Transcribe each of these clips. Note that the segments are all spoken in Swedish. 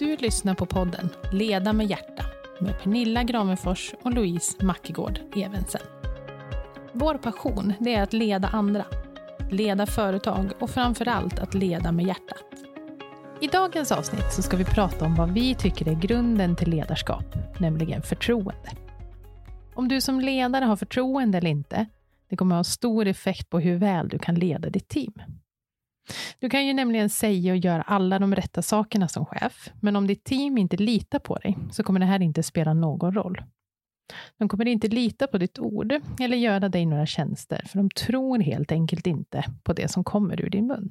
Du lyssnar på podden Leda med hjärta med Pernilla Gravenfors och Louise Mackegård Evensen. Vår passion det är att leda andra, leda företag och framför allt att leda med hjärtat. I dagens avsnitt så ska vi prata om vad vi tycker är grunden till ledarskap, nämligen förtroende. Om du som ledare har förtroende eller inte, det kommer att ha stor effekt på hur väl du kan leda ditt team. Du kan ju nämligen säga och göra alla de rätta sakerna som chef, men om ditt team inte litar på dig så kommer det här inte spela någon roll. De kommer inte lita på ditt ord eller göra dig några tjänster, för de tror helt enkelt inte på det som kommer ur din mun.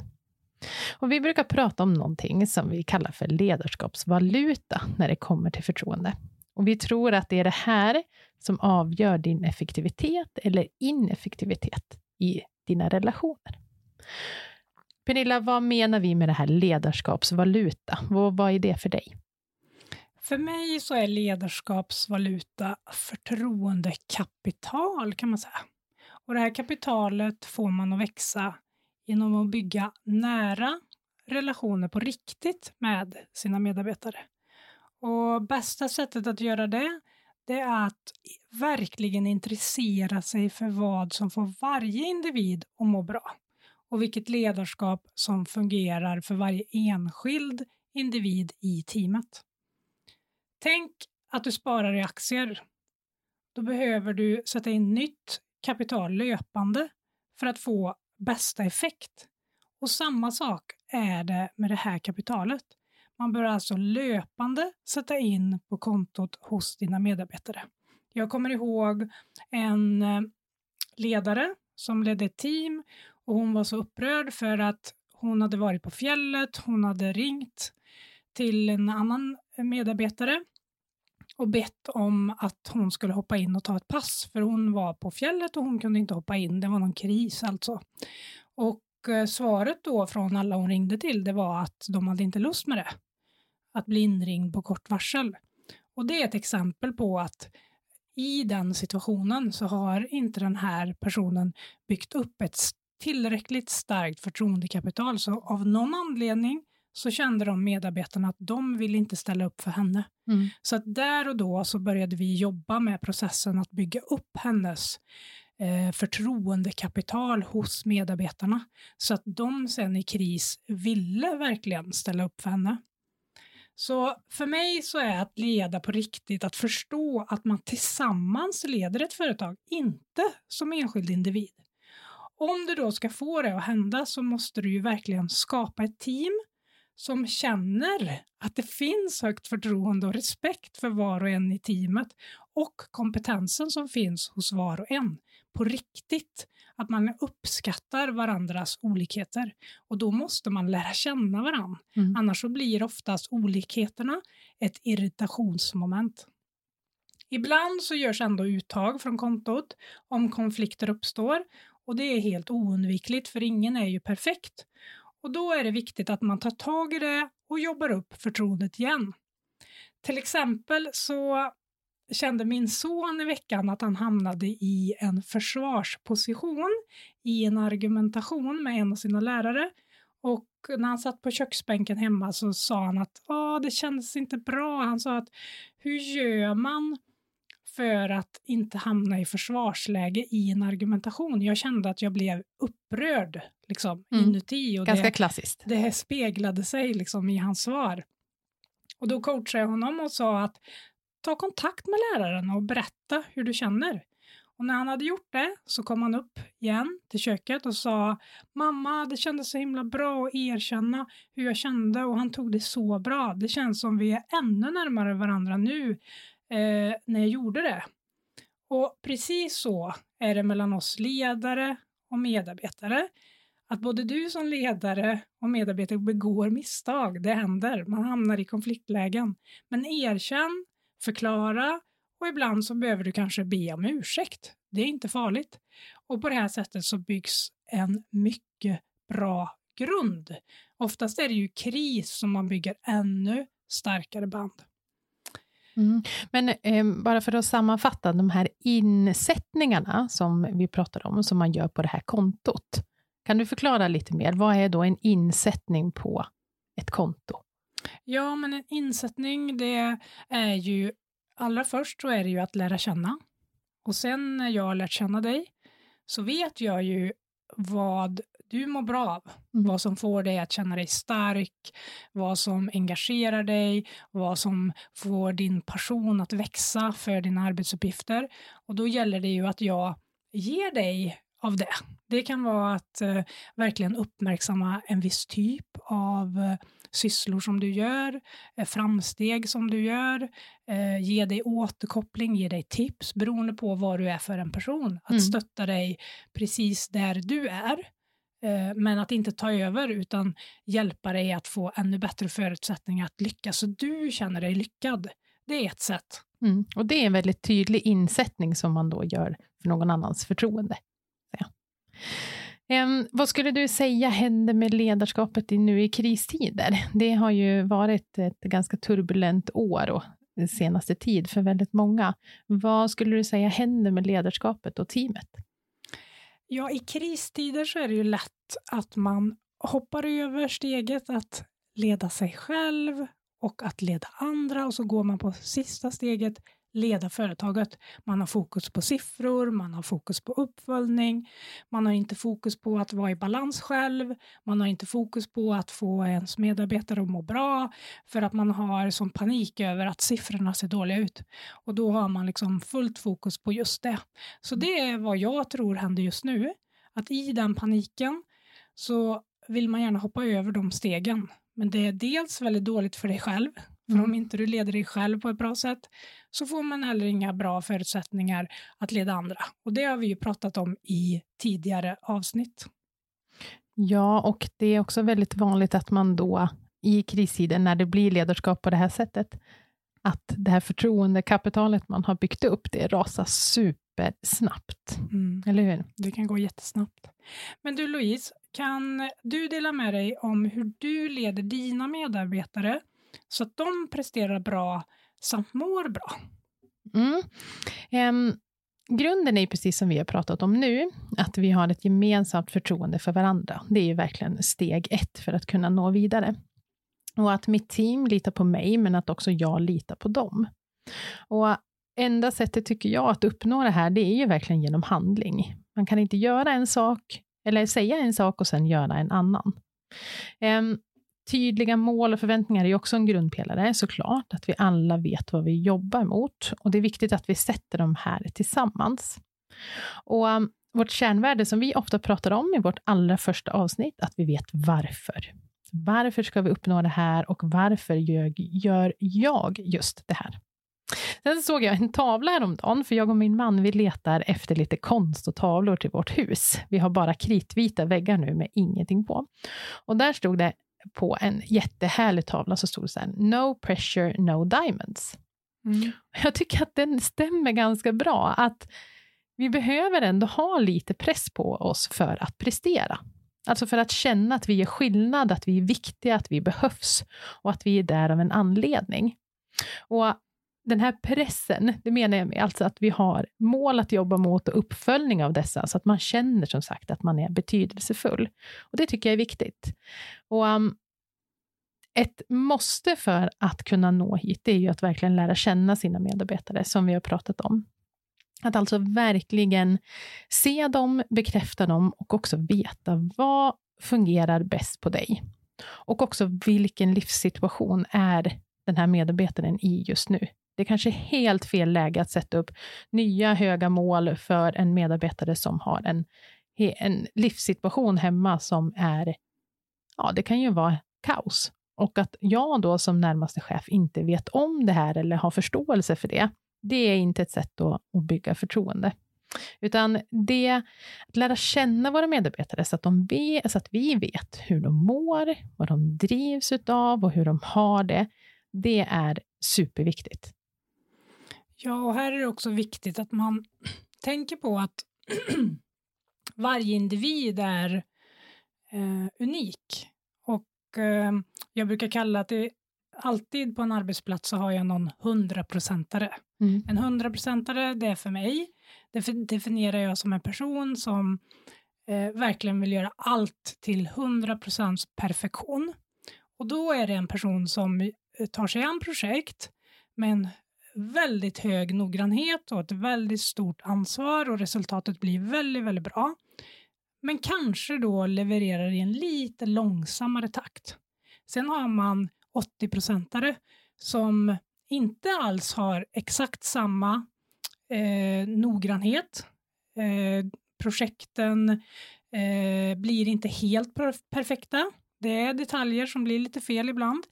Och vi brukar prata om någonting som vi kallar för ledarskapsvaluta när det kommer till förtroende. Och vi tror att det är det här som avgör din effektivitet eller ineffektivitet i dina relationer. Pernilla, vad menar vi med det här ledarskapsvaluta? Vad, vad är det för dig? För mig så är ledarskapsvaluta förtroendekapital kan man säga. Och det här kapitalet får man att växa genom att bygga nära relationer på riktigt med sina medarbetare. Och bästa sättet att göra det, det är att verkligen intressera sig för vad som får varje individ att må bra och vilket ledarskap som fungerar för varje enskild individ i teamet. Tänk att du sparar i aktier. Då behöver du sätta in nytt kapital löpande för att få bästa effekt. Och samma sak är det med det här kapitalet. Man bör alltså löpande sätta in på kontot hos dina medarbetare. Jag kommer ihåg en eh, ledare som ledde ett team och hon var så upprörd för att hon hade varit på fjället, hon hade ringt till en annan medarbetare och bett om att hon skulle hoppa in och ta ett pass, för hon var på fjället och hon kunde inte hoppa in. Det var någon kris alltså. Och eh, svaret då från alla hon ringde till, det var att de hade inte lust med det. Att bli inringd på kort varsel. Och det är ett exempel på att i den situationen så har inte den här personen byggt upp ett tillräckligt starkt förtroendekapital, så av någon anledning så kände de medarbetarna att de vill inte ställa upp för henne. Mm. Så att där och då så började vi jobba med processen att bygga upp hennes eh, förtroendekapital hos medarbetarna, så att de sen i kris ville verkligen ställa upp för henne. Så för mig så är att leda på riktigt att förstå att man tillsammans leder ett företag, inte som enskild individ. Om du då ska få det att hända så måste du ju verkligen skapa ett team som känner att det finns högt förtroende och respekt för var och en i teamet och kompetensen som finns hos var och en på riktigt. Att man uppskattar varandras olikheter och då måste man lära känna varandra. Mm. Annars så blir oftast olikheterna ett irritationsmoment. Ibland så görs ändå uttag från kontot om konflikter uppstår och det är helt oundvikligt för ingen är ju perfekt. Och då är det viktigt att man tar tag i det och jobbar upp förtroendet igen. Till exempel så kände min son i veckan att han hamnade i en försvarsposition i en argumentation med en av sina lärare. Och när han satt på köksbänken hemma så sa han att ah, det kändes inte bra. Han sa att hur gör man för att inte hamna i försvarsläge i en argumentation. Jag kände att jag blev upprörd liksom, mm. inuti. Och Ganska det, klassiskt. Det speglade sig liksom, i hans svar. Och då coachade jag honom och sa att ta kontakt med läraren och berätta hur du känner. Och när han hade gjort det så kom han upp igen till köket och sa Mamma, det kändes så himla bra att erkänna hur jag kände och han tog det så bra. Det känns som vi är ännu närmare varandra nu eh, när jag gjorde det. Och precis så är det mellan oss ledare och medarbetare. Att både du som ledare och medarbetare begår misstag, det händer, man hamnar i konfliktlägen. Men erkänn, förklara och ibland så behöver du kanske be om ursäkt. Det är inte farligt. Och på det här sättet så byggs en mycket bra grund. Oftast är det ju kris som man bygger ännu starkare band. Mm. Men eh, bara för att sammanfatta, de här insättningarna som vi pratade om, som man gör på det här kontot. Kan du förklara lite mer? Vad är då en insättning på ett konto? Ja, men en insättning det är ju allra först så är det ju att lära känna. Och sen när jag har lärt känna dig så vet jag ju vad du mår bra av. Mm. Vad som får dig att känna dig stark, vad som engagerar dig, vad som får din passion att växa för dina arbetsuppgifter. Och då gäller det ju att jag ger dig av det. Det kan vara att eh, verkligen uppmärksamma en viss typ av eh, sysslor som du gör, eh, framsteg som du gör, eh, ge dig återkoppling, ge dig tips beroende på vad du är för en person. Att mm. stötta dig precis där du är. Eh, men att inte ta över utan hjälpa dig att få ännu bättre förutsättningar att lyckas så du känner dig lyckad. Det är ett sätt. Mm. Och det är en väldigt tydlig insättning som man då gör för någon annans förtroende. Ja. Um, vad skulle du säga händer med ledarskapet nu i kristider? Det har ju varit ett ganska turbulent år och senaste tid för väldigt många. Vad skulle du säga händer med ledarskapet och teamet? Ja, i kristider så är det ju lätt att man hoppar över steget att leda sig själv och att leda andra och så går man på sista steget leda företaget. Man har fokus på siffror, man har fokus på uppföljning, man har inte fokus på att vara i balans själv, man har inte fokus på att få ens medarbetare att må bra för att man har sån panik över att siffrorna ser dåliga ut. Och då har man liksom fullt fokus på just det. Så det är vad jag tror händer just nu, att i den paniken så vill man gärna hoppa över de stegen. Men det är dels väldigt dåligt för dig själv, för mm. om inte du leder dig själv på ett bra sätt så får man heller inga bra förutsättningar att leda andra. Och det har vi ju pratat om i tidigare avsnitt. Ja, och det är också väldigt vanligt att man då i kristider, när det blir ledarskap på det här sättet, att det här förtroendekapitalet man har byggt upp, det rasar supersnabbt. Mm. Eller hur? Det kan gå jättesnabbt. Men du Louise, kan du dela med dig om hur du leder dina medarbetare så att de presterar bra samt mår bra. Mm. Um, grunden är precis som vi har pratat om nu, att vi har ett gemensamt förtroende för varandra. Det är ju verkligen steg ett för att kunna nå vidare. Och att mitt team litar på mig, men att också jag litar på dem. Och enda sättet tycker jag att uppnå det här, det är ju verkligen genom handling. Man kan inte göra en sak, eller säga en sak och sen göra en annan. Um, Tydliga mål och förväntningar är också en grundpelare, såklart, att vi alla vet vad vi jobbar mot. Och det är viktigt att vi sätter de här tillsammans. Och um, vårt kärnvärde som vi ofta pratar om i vårt allra första avsnitt, att vi vet varför. Varför ska vi uppnå det här och varför gör, gör jag just det här? Sen såg jag en tavla häromdagen, för jag och min man vi letar efter lite konst och tavlor till vårt hus. Vi har bara kritvita väggar nu med ingenting på. Och där stod det på en jättehärlig tavla så stod det så här, No pressure, no diamonds. Mm. Jag tycker att den stämmer ganska bra, att vi behöver ändå ha lite press på oss för att prestera. Alltså för att känna att vi gör skillnad, att vi är viktiga, att vi behövs och att vi är där av en anledning. Och den här pressen, det menar jag med alltså att vi har mål att jobba mot och uppföljning av dessa, så att man känner som sagt att man är betydelsefull. Och Det tycker jag är viktigt. Och um, Ett måste för att kunna nå hit, det är ju att verkligen lära känna sina medarbetare, som vi har pratat om. Att alltså verkligen se dem, bekräfta dem och också veta vad fungerar bäst på dig. Och också vilken livssituation är den här medarbetaren i just nu. Det kanske är helt fel läge att sätta upp nya höga mål för en medarbetare som har en, en livssituation hemma som är, ja, det kan ju vara kaos. Och att jag då som närmaste chef inte vet om det här eller har förståelse för det, det är inte ett sätt att, att bygga förtroende. Utan det, att lära känna våra medarbetare så att, de vet, så att vi vet hur de mår, vad de drivs utav och hur de har det, det är superviktigt. Ja, och här är det också viktigt att man tänker på att varje individ är eh, unik. Och eh, jag brukar kalla att det alltid på en arbetsplats så har jag någon hundraprocentare. Mm. En hundraprocentare, det är för mig, det definierar jag som en person som eh, verkligen vill göra allt till hundra procents perfektion. Och då är det en person som eh, tar sig an projekt med en väldigt hög noggrannhet och ett väldigt stort ansvar och resultatet blir väldigt, väldigt bra. Men kanske då levererar i en lite långsammare takt. Sen har man 80-procentare som inte alls har exakt samma eh, noggrannhet. Eh, projekten eh, blir inte helt perfekta. Det är detaljer som blir lite fel ibland.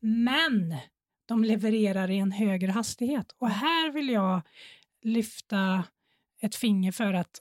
Men de levererar i en högre hastighet. Och här vill jag lyfta ett finger för att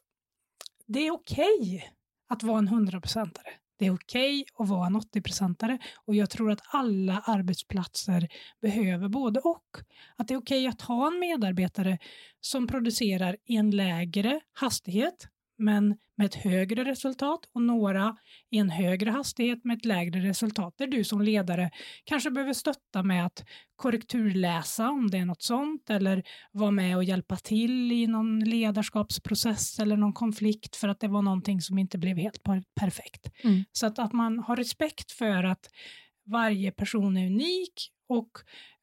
det är okej okay att vara en hundraprocentare. Det är okej okay att vara en 80-procentare och jag tror att alla arbetsplatser behöver både och. Att det är okej okay att ha en medarbetare som producerar i en lägre hastighet men med ett högre resultat och några i en högre hastighet med ett lägre resultat. Där du som ledare kanske behöver stötta med att korrekturläsa om det är något sånt eller vara med och hjälpa till i någon ledarskapsprocess eller någon konflikt för att det var någonting som inte blev helt perfekt. Mm. Så att, att man har respekt för att varje person är unik och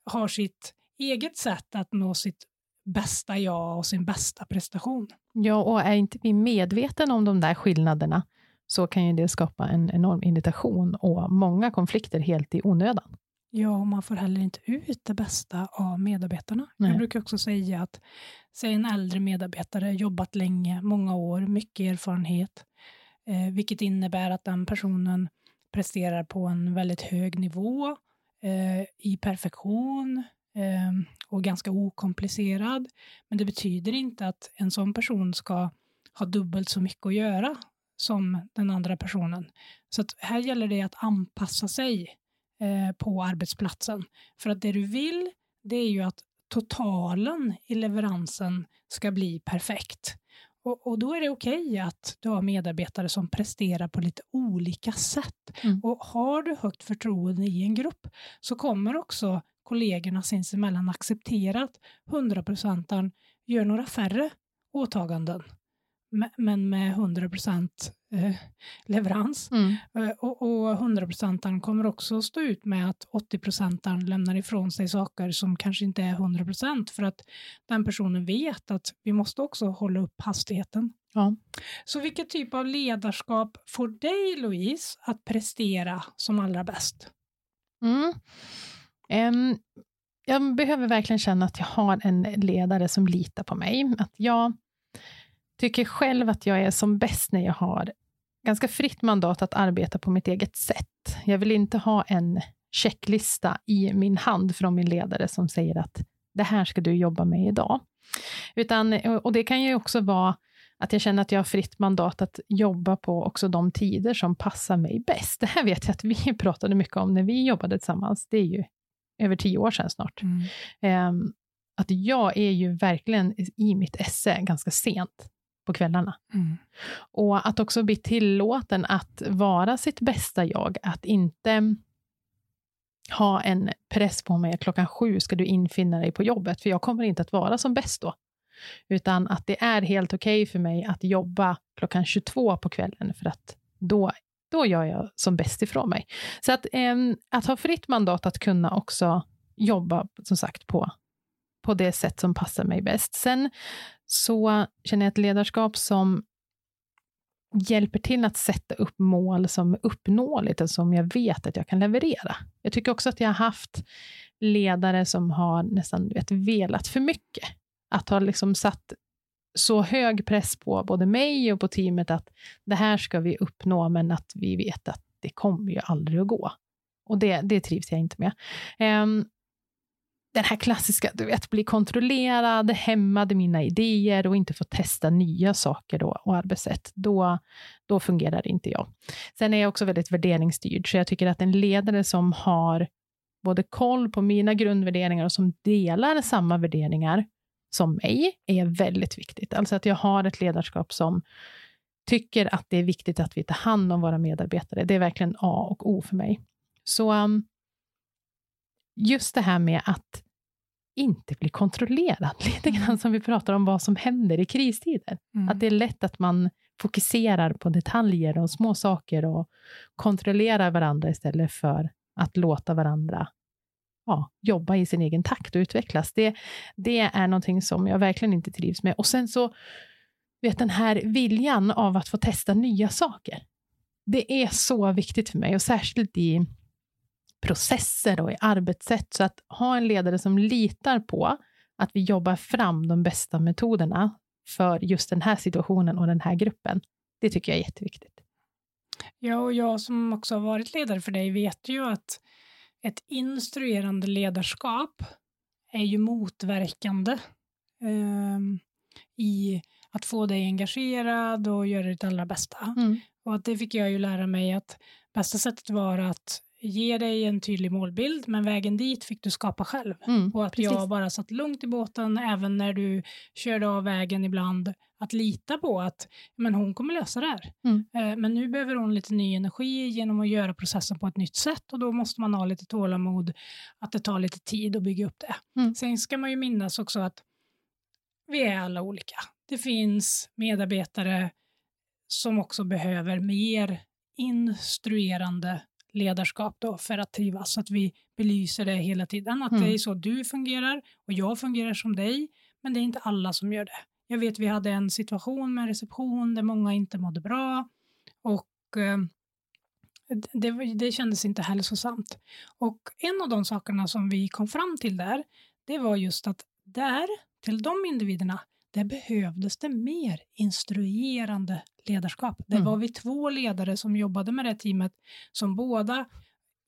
har sitt eget sätt att nå sitt bästa jag och sin bästa prestation. Ja, och är inte vi medvetna om de där skillnaderna så kan ju det skapa en enorm irritation och många konflikter helt i onödan. Ja, och man får heller inte ut det bästa av medarbetarna. Nej. Jag brukar också säga att säg en äldre medarbetare, jobbat länge, många år, mycket erfarenhet, eh, vilket innebär att den personen presterar på en väldigt hög nivå eh, i perfektion, och ganska okomplicerad. Men det betyder inte att en sån person ska ha dubbelt så mycket att göra som den andra personen. Så här gäller det att anpassa sig eh, på arbetsplatsen. För att det du vill, det är ju att totalen i leveransen ska bli perfekt. Och, och då är det okej okay att du har medarbetare som presterar på lite olika sätt. Mm. Och har du högt förtroende i en grupp så kommer också kollegorna sinsemellan acceptera att 100% gör några färre åtaganden men med 100 eh, leverans. Mm. Eh, och, och 100% kommer också stå ut med att 80% lämnar ifrån sig saker som kanske inte är 100% för att den personen vet att vi måste också hålla upp hastigheten. Ja. Så vilken typ av ledarskap får dig, Louise, att prestera som allra bäst? Mm. Um, jag behöver verkligen känna att jag har en ledare som litar på mig. Att jag tycker själv att jag är som bäst när jag har ganska fritt mandat att arbeta på mitt eget sätt. Jag vill inte ha en checklista i min hand från min ledare som säger att det här ska du jobba med idag. Utan, och det kan ju också vara att jag känner att jag har fritt mandat att jobba på också de tider som passar mig bäst. Det här vet jag att vi pratade mycket om när vi jobbade tillsammans. Det är ju över tio år sedan snart. Mm. Um, att jag är ju verkligen i mitt esse ganska sent på kvällarna. Mm. Och att också bli tillåten att vara sitt bästa jag, att inte ha en press på mig att klockan sju ska du infinna dig på jobbet, för jag kommer inte att vara som bäst då. Utan att det är helt okej okay för mig att jobba klockan 22 på kvällen, för att då då gör jag som bäst ifrån mig. Så att, eh, att ha fritt mandat att kunna också jobba, som sagt, på, på det sätt som passar mig bäst. Sen så känner jag ett ledarskap som hjälper till att sätta upp mål som är uppnåeligt och som jag vet att jag kan leverera. Jag tycker också att jag har haft ledare som har nästan vet, velat för mycket. Att ha liksom satt så hög press på både mig och på teamet att det här ska vi uppnå, men att vi vet att det kommer ju aldrig att gå. Och det, det trivs jag inte med. Um, den här klassiska, du vet, bli kontrollerad, hämmade mina idéer och inte få testa nya saker då, och arbetssätt, då, då fungerar inte jag. Sen är jag också väldigt värderingsstyrd, så jag tycker att en ledare som har både koll på mina grundvärderingar och som delar samma värderingar som mig är väldigt viktigt. Alltså att jag har ett ledarskap som tycker att det är viktigt att vi tar hand om våra medarbetare. Det är verkligen A och O för mig. Så um, just det här med att inte bli kontrollerad, lite grann mm. som vi pratar om vad som händer i kristider. Mm. Att det är lätt att man fokuserar på detaljer och små saker och kontrollerar varandra istället för att låta varandra ja, jobba i sin egen takt och utvecklas. Det, det är någonting som jag verkligen inte trivs med. Och sen så, vet den här viljan av att få testa nya saker. Det är så viktigt för mig och särskilt i processer och i arbetssätt. Så att ha en ledare som litar på att vi jobbar fram de bästa metoderna för just den här situationen och den här gruppen. Det tycker jag är jätteviktigt. Ja, och jag som också har varit ledare för dig vet ju att ett instruerande ledarskap är ju motverkande eh, i att få dig engagerad och göra ditt allra bästa. Mm. Och att det fick jag ju lära mig att bästa sättet var att ge dig en tydlig målbild, men vägen dit fick du skapa själv. Mm, och att precis. jag bara satt lugnt i båten, även när du körde av vägen ibland, att lita på att men hon kommer lösa det här. Mm. Eh, men nu behöver hon lite ny energi genom att göra processen på ett nytt sätt och då måste man ha lite tålamod, att det tar lite tid att bygga upp det. Mm. Sen ska man ju minnas också att vi är alla olika. Det finns medarbetare som också behöver mer instruerande ledarskap då för att trivas, så att vi belyser det hela tiden, att mm. det är så du fungerar och jag fungerar som dig, men det är inte alla som gör det. Jag vet vi hade en situation med reception där många inte mådde bra och eh, det, det kändes inte hälsosamt. Och en av de sakerna som vi kom fram till där, det var just att där, till de individerna, där behövdes det mer instruerande ledarskap. Det mm. var vi två ledare som jobbade med det teamet som båda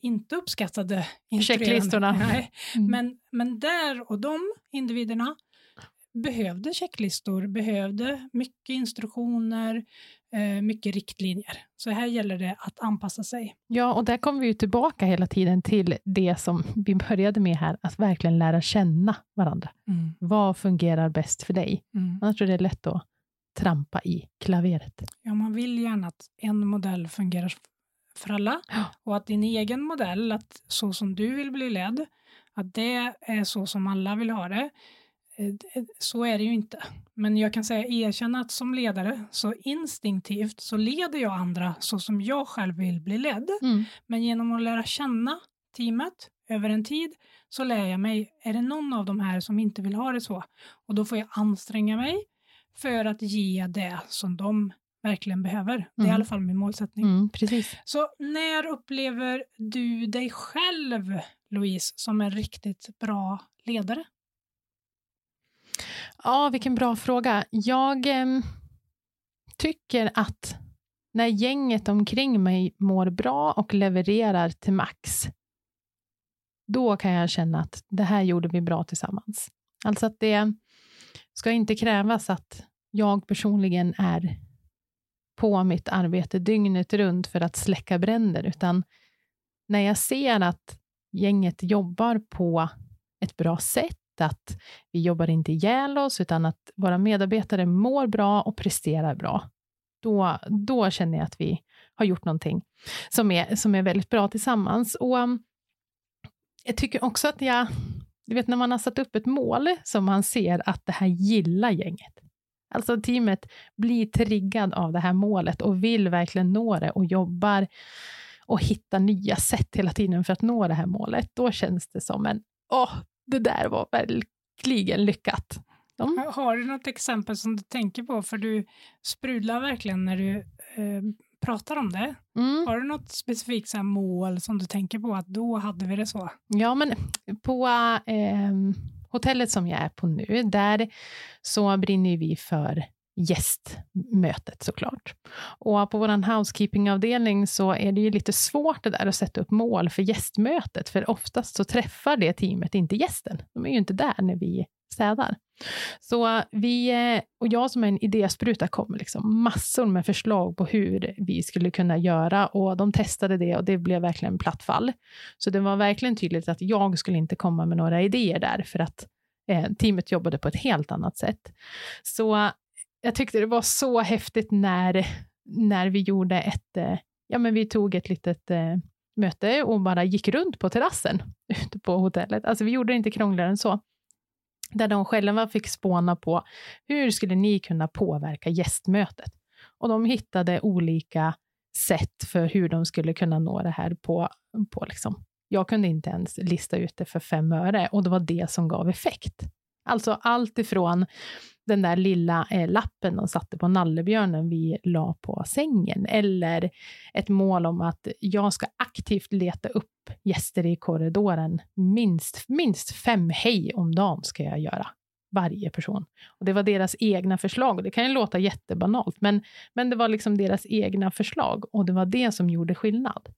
inte uppskattade checklistorna. Nej, mm. men, men där och de individerna behövde checklistor, behövde mycket instruktioner, mycket riktlinjer. Så här gäller det att anpassa sig. Ja, och där kommer vi ju tillbaka hela tiden till det som vi började med här, att verkligen lära känna varandra. Mm. Vad fungerar bäst för dig? Mm. Annars är det lätt att trampa i klaveret. Ja, man vill gärna att en modell fungerar för alla och att din egen modell, att så som du vill bli ledd, att det är så som alla vill ha det. Eh, så är det ju inte. Men jag kan säga erkänna att som ledare så instinktivt så leder jag andra så som jag själv vill bli ledd. Mm. Men genom att lära känna teamet över en tid så lär jag mig, är det någon av de här som inte vill ha det så? Och då får jag anstränga mig för att ge det som de verkligen behöver. Mm. Det är i mm. alla fall min målsättning. Mm, precis. Så när upplever du dig själv, Louise, som en riktigt bra ledare? Ja, vilken bra fråga. Jag eh, tycker att när gänget omkring mig mår bra och levererar till max, då kan jag känna att det här gjorde vi bra tillsammans. Alltså att det ska inte krävas att jag personligen är på mitt arbete dygnet runt för att släcka bränder, utan när jag ser att gänget jobbar på ett bra sätt, att vi jobbar inte ihjäl oss, utan att våra medarbetare mår bra och presterar bra, då, då känner jag att vi har gjort någonting som är, som är väldigt bra tillsammans. Och um, jag tycker också att jag, du vet när man har satt upp ett mål som man ser att det här gillar gänget, Alltså teamet blir triggad av det här målet och vill verkligen nå det och jobbar och hittar nya sätt hela tiden för att nå det här målet. Då känns det som en, åh, det där var verkligen lyckat. De... Har du något exempel som du tänker på? För du sprudlar verkligen när du eh, pratar om det. Mm. Har du något specifikt så mål som du tänker på att då hade vi det så? Ja, men på eh, hotellet som jag är på nu, där så brinner vi för gästmötet såklart. Och på vår housekeeping-avdelning så är det ju lite svårt det där att sätta upp mål för gästmötet, för oftast så träffar det teamet inte gästen. De är ju inte där när vi städar. Så vi, eh, och jag som är en idéspruta kom med liksom massor med förslag på hur vi skulle kunna göra och de testade det och det blev verkligen platt fall. Så det var verkligen tydligt att jag skulle inte komma med några idéer där för att eh, teamet jobbade på ett helt annat sätt. Så jag tyckte det var så häftigt när, när vi gjorde ett, eh, ja men vi tog ett litet eh, möte och bara gick runt på terrassen ute på hotellet. Alltså vi gjorde det inte krångligare än så. Där de själva fick spåna på hur skulle ni kunna påverka gästmötet? Och de hittade olika sätt för hur de skulle kunna nå det här på, på liksom Jag kunde inte ens lista ut det för fem öre och det var det som gav effekt. Alltså allt ifrån den där lilla eh, lappen de satte på nallebjörnen vi la på sängen, eller ett mål om att jag ska aktivt leta upp gäster i korridoren. Minst, minst fem hej om dagen ska jag göra varje person. Och Det var deras egna förslag. Det kan ju låta jättebanalt, men, men det var liksom deras egna förslag och det var det som gjorde skillnad.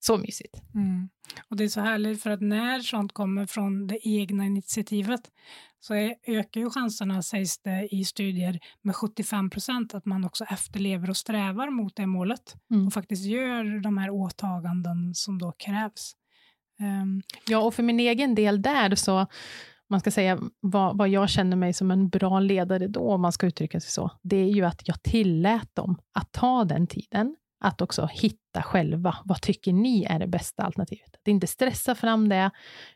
Så mysigt. Mm. Och det är så härligt för att när sånt kommer från det egna initiativet så är, ökar ju chanserna, sägs det i studier, med 75 procent att man också efterlever och strävar mot det målet mm. och faktiskt gör de här åtaganden som då krävs. Um. Ja, och för min egen del där så man ska säga vad, vad jag känner mig som en bra ledare då, om man ska uttrycka sig så, det är ju att jag tillät dem att ta den tiden, att också hitta själva, vad tycker ni är det bästa alternativet? Att inte stressa fram det,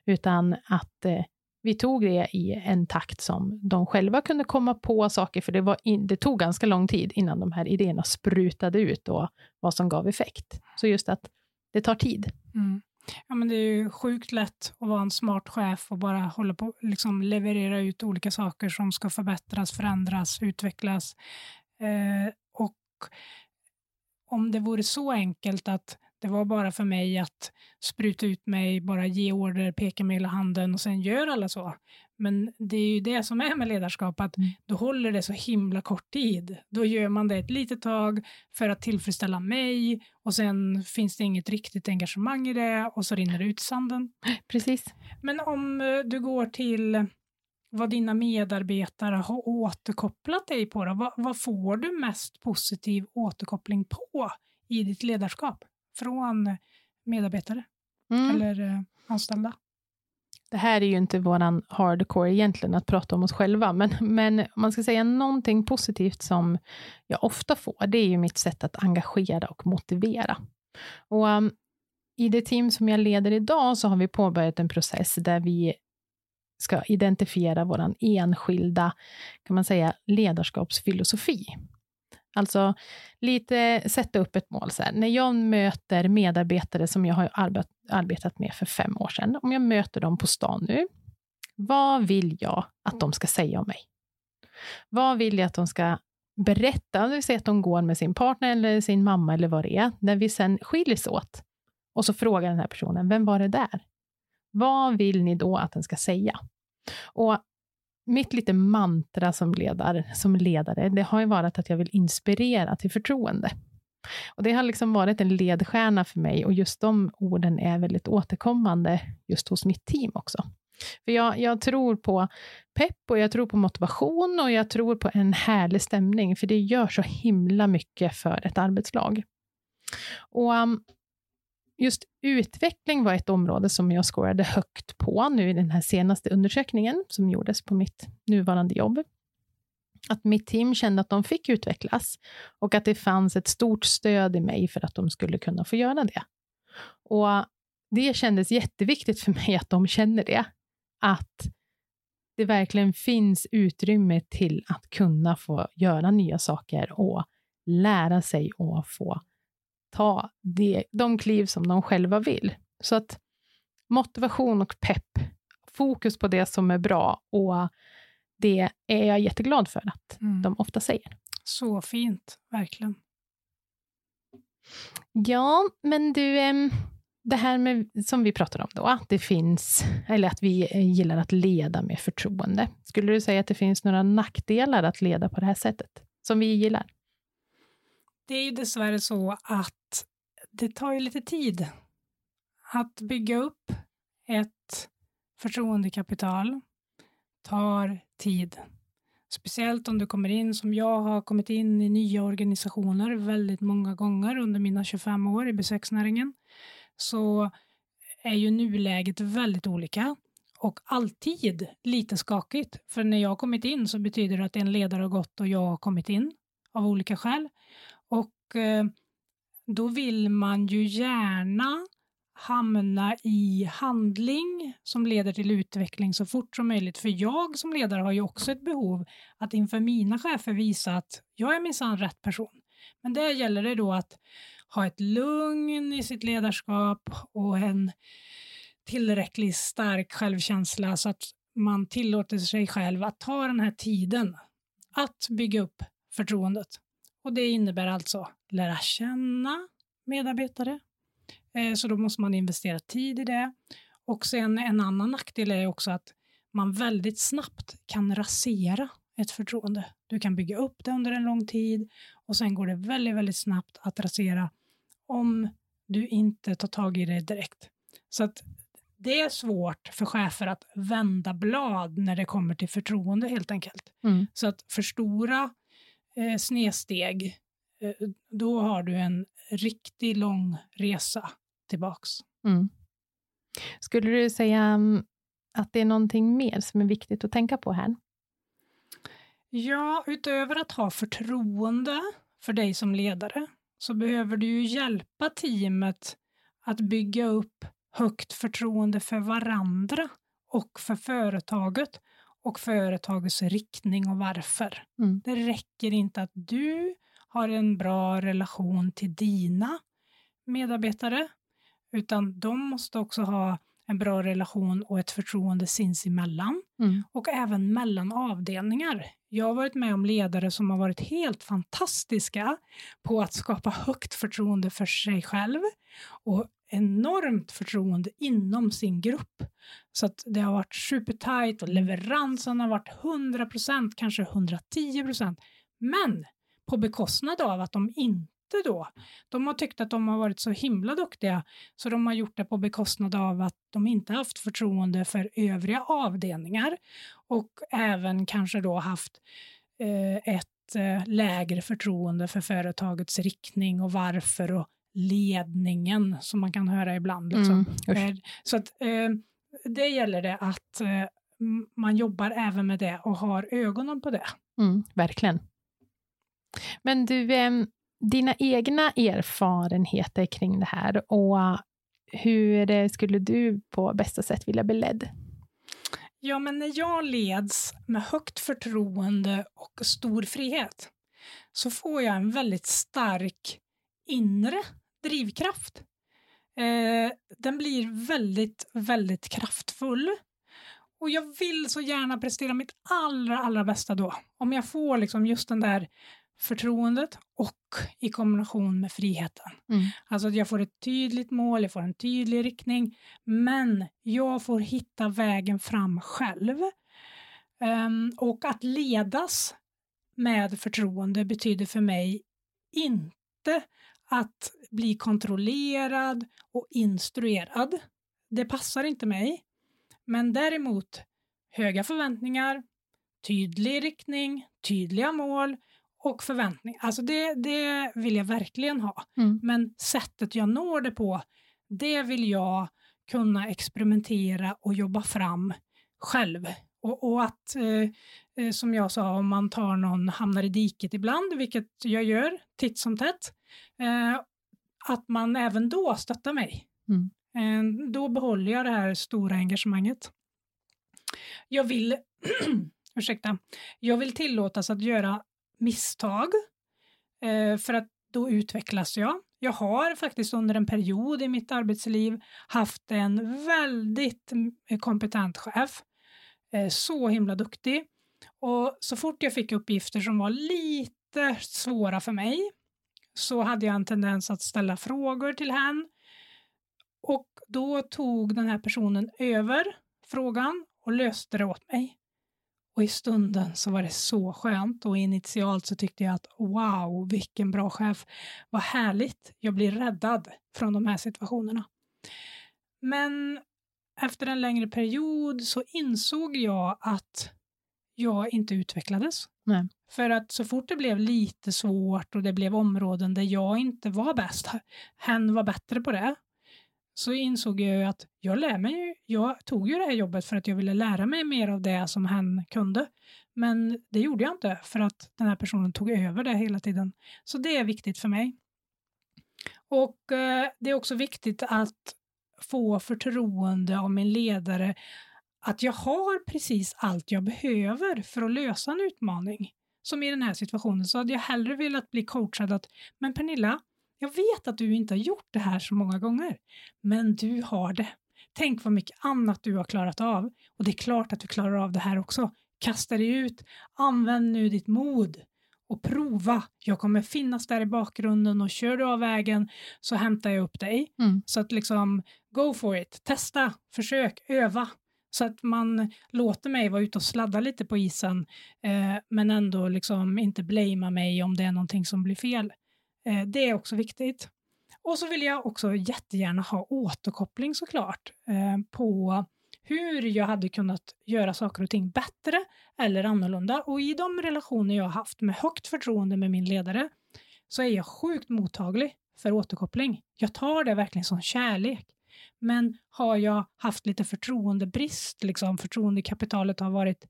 utan att eh, vi tog det i en takt som de själva kunde komma på saker, för det, var in, det tog ganska lång tid innan de här idéerna sprutade ut och vad som gav effekt. Så just att det tar tid. Mm. Ja, men det är ju sjukt lätt att vara en smart chef och bara hålla på liksom leverera ut olika saker som ska förbättras, förändras, utvecklas. Eh, och om det vore så enkelt att det var bara för mig att spruta ut mig, bara ge order, peka med hela handen och sen gör alla så. Men det är ju det som är med ledarskap, att mm. då håller det så himla kort tid. Då gör man det ett litet tag för att tillfredsställa mig och sen finns det inget riktigt engagemang i det och så rinner det ut i sanden. Precis. Men om eh, du går till vad dina medarbetare har återkopplat dig på, då, vad, vad får du mest positiv återkoppling på i ditt ledarskap från medarbetare mm. eller eh, anställda? det här är ju inte våran hardcore egentligen, att prata om oss själva, men, men om man ska säga någonting positivt som jag ofta får, det är ju mitt sätt att engagera och motivera. Och um, i det team som jag leder idag så har vi påbörjat en process där vi ska identifiera vår enskilda, kan man säga, ledarskapsfilosofi. Alltså lite sätta upp ett mål. Så här. När jag möter medarbetare som jag har arbetat med för fem år sedan, om jag möter dem på stan nu, vad vill jag att de ska säga om mig? Vad vill jag att de ska berätta, Om vill säga att de går med sin partner eller sin mamma eller vad det är, när vi sen skiljs åt. Och så frågar den här personen, vem var det där? Vad vill ni då att den ska säga? Och mitt lite mantra som, ledare, som ledare, det har ju varit att jag vill inspirera till förtroende. Och Det har liksom varit en ledstjärna för mig och just de orden är väldigt återkommande just hos mitt team också. För jag, jag, tror på pepp och jag tror på motivation och jag tror på en härlig stämning, för det gör så himla mycket för ett arbetslag. Och um, just utveckling var ett område som jag scorade högt på nu i den här senaste undersökningen som gjordes på mitt nuvarande jobb. Att mitt team kände att de fick utvecklas och att det fanns ett stort stöd i mig för att de skulle kunna få göra det. Och det kändes jätteviktigt för mig att de känner det. Att det verkligen finns utrymme till att kunna få göra nya saker och lära sig och få ta det, de kliv som de själva vill. Så att motivation och pepp, fokus på det som är bra och det är jag jätteglad för att mm. de ofta säger. Så fint, verkligen. Ja, men du, det här med, som vi pratade om då, att det finns, eller att vi gillar att leda med förtroende. Skulle du säga att det finns några nackdelar att leda på det här sättet, som vi gillar? Det är ju dessvärre så att det tar ju lite tid att bygga upp ett förtroendekapital tar tid. Speciellt om du kommer in som jag har kommit in i nya organisationer väldigt många gånger under mina 25 år i besöksnäringen så är ju nuläget väldigt olika och alltid lite skakigt. För när jag har kommit in så betyder det att en ledare har gått och jag har kommit in av olika skäl. Och eh, då vill man ju gärna hamna i handling som leder till utveckling så fort som möjligt. För jag som ledare har ju också ett behov att inför mina chefer visa att jag är minsann rätt person. Men där gäller det då att ha ett lugn i sitt ledarskap och en tillräckligt stark självkänsla så att man tillåter sig själv att ta den här tiden att bygga upp förtroendet. Och det innebär alltså lära känna medarbetare. Eh, så då måste man investera tid i det. Och sen en annan nackdel är också att man väldigt snabbt kan rasera ett förtroende. Du kan bygga upp det under en lång tid och sen går det väldigt, väldigt snabbt att rasera om du inte tar tag i det direkt. Så att det är svårt för chefer att vända blad när det kommer till förtroende helt enkelt. Mm. Så att för stora eh, snedsteg, eh, då har du en riktigt lång resa tillbaks. Mm. Skulle du säga mm, att det är någonting mer som är viktigt att tänka på här? Ja, utöver att ha förtroende för dig som ledare så behöver du ju hjälpa teamet att bygga upp högt förtroende för varandra och för företaget och företagets riktning och varför. Mm. Det räcker inte att du har en bra relation till dina medarbetare, utan de måste också ha en bra relation och ett förtroende sinsemellan Mm. och även mellan avdelningar. Jag har varit med om ledare som har varit helt fantastiska på att skapa högt förtroende för sig själv och enormt förtroende inom sin grupp. Så att det har varit supertajt och leveransen har varit 100% kanske 110% Men på bekostnad av att de inte då, de har tyckt att de har varit så himla duktiga så de har gjort det på bekostnad av att de inte haft förtroende för övriga avdelningar och även kanske då haft eh, ett eh, lägre förtroende för företagets riktning och varför och ledningen som man kan höra ibland. Liksom. Mm. Eh, Så att eh, det gäller det att eh, man jobbar även med det och har ögonen på det. Mm, verkligen. Men du, em, dina egna erfarenheter kring det här och hur skulle du på bästa sätt vilja bli ledd? Ja, men när jag leds med högt förtroende och stor frihet så får jag en väldigt stark inre drivkraft. Eh, den blir väldigt, väldigt kraftfull. Och jag vill så gärna prestera mitt allra, allra bästa då. Om jag får liksom just den där förtroendet och i kombination med friheten. Mm. Alltså att jag får ett tydligt mål, jag får en tydlig riktning, men jag får hitta vägen fram själv. Ehm, och att ledas med förtroende betyder för mig inte att bli kontrollerad och instruerad. Det passar inte mig. Men däremot höga förväntningar, tydlig riktning, tydliga mål och förväntningar. Alltså det, det vill jag verkligen ha. Mm. Men sättet jag når det på, det vill jag kunna experimentera och jobba fram själv. Och, och att, eh, eh, som jag sa, om man tar någon hamnar i diket ibland, vilket jag gör titt som tätt, eh, att man även då stöttar mig. Mm. Eh, då behåller jag det här stora engagemanget. Jag vill, ursäkta, jag vill tillåtas att göra misstag eh, för att då utvecklas jag. Jag har faktiskt under en period i mitt arbetsliv haft en väldigt mm, kompetent chef. Eh, så himla duktig. Och så fort jag fick uppgifter som var lite svåra för mig så hade jag en tendens att ställa frågor till henne. Och då tog den här personen över frågan och löste det åt mig. Och i stunden så var det så skönt och initialt så tyckte jag att wow, vilken bra chef. Vad härligt, jag blir räddad från de här situationerna. Men efter en längre period så insåg jag att jag inte utvecklades. Nej. För att så fort det blev lite svårt och det blev områden där jag inte var bäst, hen var bättre på det, så insåg jag ju att jag lär mig ju, jag tog ju det här jobbet för att jag ville lära mig mer av det som hen kunde. Men det gjorde jag inte för att den här personen tog över det hela tiden. Så det är viktigt för mig. Och eh, det är också viktigt att få förtroende av min ledare att jag har precis allt jag behöver för att lösa en utmaning. Som i den här situationen så hade jag hellre velat bli coachad att men Pernilla, jag vet att du inte har gjort det här så många gånger, men du har det. tänk vad mycket annat du har klarat av. Och det är klart att du klarar av det här också. Kasta dig ut, använd nu ditt mod och prova. Jag kommer finnas där i bakgrunden och kör du av vägen så hämtar jag upp dig. Mm. Så att liksom, go for it, testa, försök, öva. Så att man låter mig vara ute och sladda lite på isen, eh, men ändå liksom inte blamea mig om det är någonting som blir fel. Eh, det är också viktigt. Och så vill jag också jättegärna ha återkoppling såklart eh, på hur jag hade kunnat göra saker och ting bättre eller annorlunda. Och i de relationer jag har haft med högt förtroende med min ledare så är jag sjukt mottaglig för återkoppling. Jag tar det verkligen som kärlek. Men har jag haft lite förtroendebrist, liksom förtroendekapitalet har varit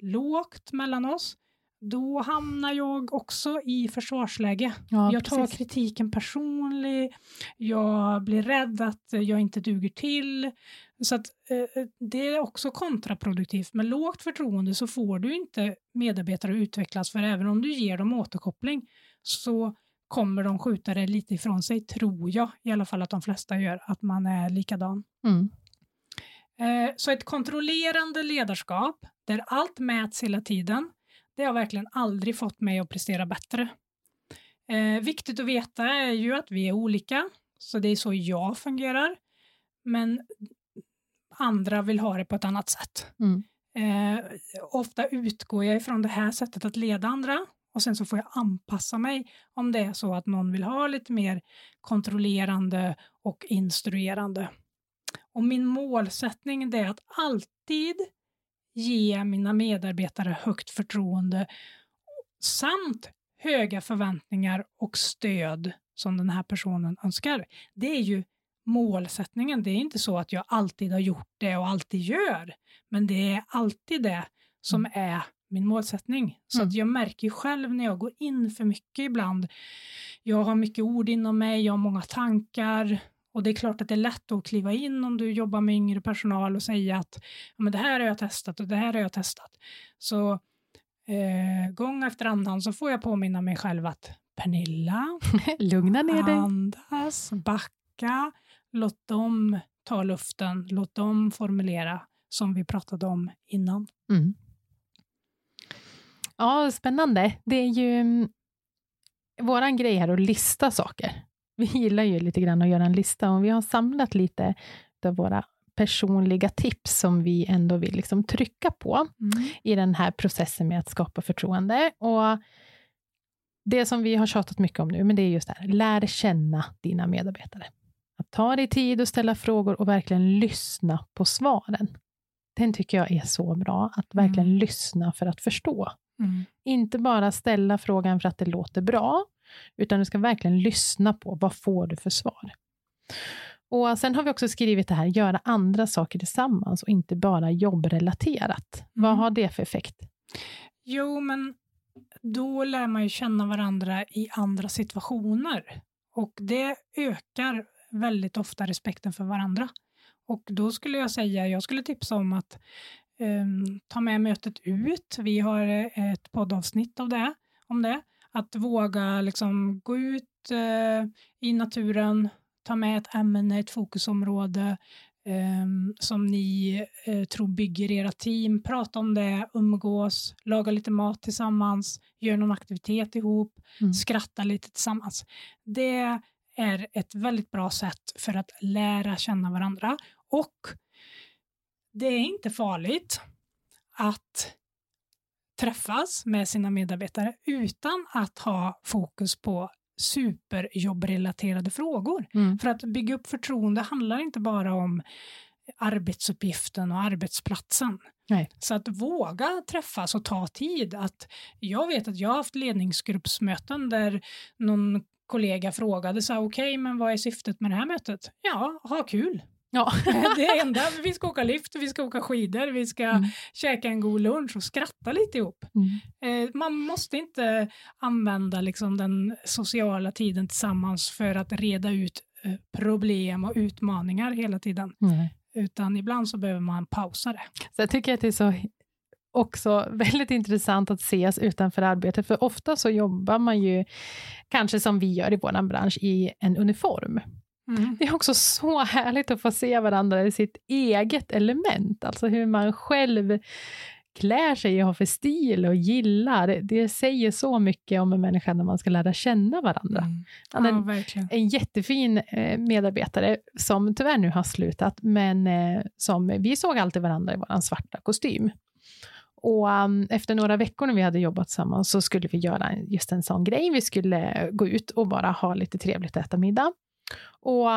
lågt mellan oss, då hamnar jag också i försvarsläge. Ja, jag tar precis. kritiken personlig, jag blir rädd att jag inte duger till. Så att, eh, det är också kontraproduktivt. Med lågt förtroende så får du inte medarbetare att utvecklas, för även om du ger dem återkoppling så kommer de skjuta det lite ifrån sig, tror jag i alla fall att de flesta gör, att man är likadan. Mm. Eh, Så ett kontrollerande ledarskap där allt mäts hela tiden, det har verkligen aldrig fått mig att prestera bättre. Eh, viktigt att veta är ju att vi är olika, så det är så jag fungerar. Men andra vill ha det på ett annat sätt. Mm. Eh, ofta utgår jag ifrån det här sättet att leda andra och sen så får jag anpassa mig om det är så att någon vill ha lite mer kontrollerande och instruerande. Och min målsättning är att alltid ge mina medarbetare högt förtroende samt höga förväntningar och stöd som den här personen önskar. Det är ju målsättningen. Det är inte så att jag alltid har gjort det och alltid gör, men det är alltid det som är min målsättning. Så Mm. att jag märker ju själv när jag går in för mycket ibland. Jag har mycket ord inom mig, jag har många tankar och det är klart att det är lätt att kliva in om du jobbar med yngre personal och säga att ja, men det här har jag testat och det här har jag testat. Så eh, gång efter annan så får jag påminna mig själv att Pernilla, Lugna ner dig. andas, backa, låt dem ta luften, låt dem formulera som vi pratade om innan. Mm. Ja, spännande. Det är ju mm, våran grej här att lista saker. Vi gillar ju lite grann att göra en lista och vi har samlat lite av våra personliga tips som vi ändå vill liksom trycka på i den här processen med att skapa förtroende. Och det som vi har tjatat mycket om nu, men det är just det här, lär känna dina medarbetare. Att ta dig tid och ställa frågor och verkligen lyssna på svaren. Den tycker jag är så bra, att verkligen Mm. lyssna för att förstå. Mm. Inte bara ställa frågan för att det låter bra, utan du ska verkligen lyssna på vad får du för svar. Och Sen har vi också skrivit det här, göra andra saker tillsammans och inte bara jobbrelaterat. Vad Mm. har det för effekt? Jo, men då lär man ju känna varandra i andra situationer och det ökar väldigt ofta respekten för varandra. Och då skulle jag säga, jag skulle tipsa om att ta med mötet ut. Vi har eh, ett poddavsnitt av det, om det. Att våga liksom gå ut eh, i naturen, ta med ett ämne, ett fokusområde ehm, som ni eh, tror bygger era team. Prata om det, umgås, laga lite mat tillsammans, gör någon aktivitet ihop, Mm. skratta lite tillsammans. Det är ett väldigt bra sätt för att lära känna varandra och det är inte farligt att träffas med sina medarbetare utan att ha fokus på superjobbrelaterade frågor. Mm. För att bygga upp förtroende handlar inte bara om arbetsuppgiften och arbetsplatsen. Nej. Så att våga träffas och ta tid. Att jag vet att jag har haft ledningsgruppsmöten där någon kollega frågade så här, okej, men vad är syftet med det här mötet? Ja, ha kul. Ja. Det är enda, vi ska åka lift, vi ska åka skidor, vi ska Mm. käka en god lunch och skratta lite ihop. Mm. Eh, man måste inte använda liksom den sociala tiden tillsammans för att reda ut eh, problem och utmaningar hela tiden. Nej. Utan ibland så behöver man pausa det. Så jag tycker att det är så också väldigt intressant att ses utanför arbetet, för ofta så jobbar man ju, kanske som vi gör i vår bransch, i en uniform. Mm. Det är också så härligt att få se varandra i sitt eget element, alltså hur man själv klär sig och har för stil och gillar. Det säger så mycket om en människa när man ska lära känna varandra. Mm. Ja, en, jättefin eh, medarbetare som tyvärr nu har slutat, men eh, som vi såg alltid varandra i vår svarta kostym. Och um, efter några veckor när vi hade jobbat tillsammans så skulle vi göra just en sån grej. Vi skulle gå ut och bara ha lite trevligt äta middag. Och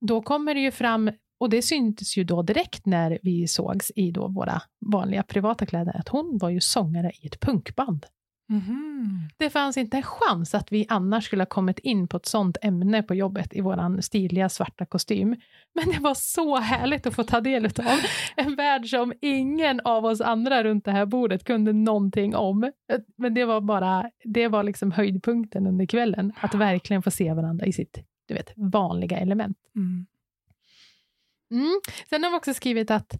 då kommer det ju fram, och det syntes ju då direkt när vi sågs i då våra vanliga privata kläder, att hon var ju sångare i ett punkband. Mm. Det fanns inte en chans att vi annars skulle ha kommit in på ett sånt ämne på jobbet i vår stiliga svarta kostym. Men det var så härligt att få ta del av en värld som ingen av oss andra runt det här bordet kunde någonting om. Men det var bara, det var liksom höjdpunkten under kvällen, att verkligen få se varandra i sitt du vet, vanliga element. Mm. Mm. Sen har vi också skrivit att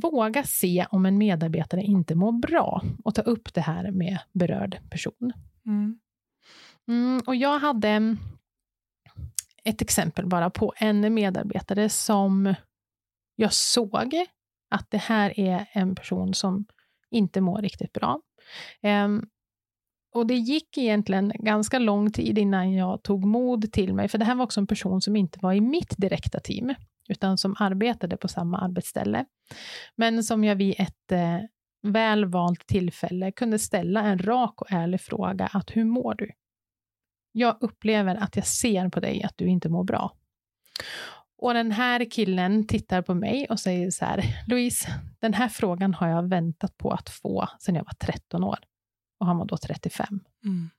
Våga se om en medarbetare inte mår bra och ta upp det här med berörd person. Mm. Mm, och jag hade ett exempel bara på en medarbetare som jag såg att det här är en person som inte mår riktigt bra. Um, och det gick egentligen ganska lång tid innan jag tog mod till mig, för det här var också en person som inte var i mitt direkta team utan som arbetade på samma arbetsställe. Men som jag vid ett eh, väl valt tillfälle kunde ställa en rak och ärlig fråga att hur mår du? Jag upplever att jag ser på dig att du inte mår bra. Och den här killen tittar på mig och säger så här, Louise, den här frågan har jag väntat på att få sedan jag var 13 år. Och han var då 35. Mm.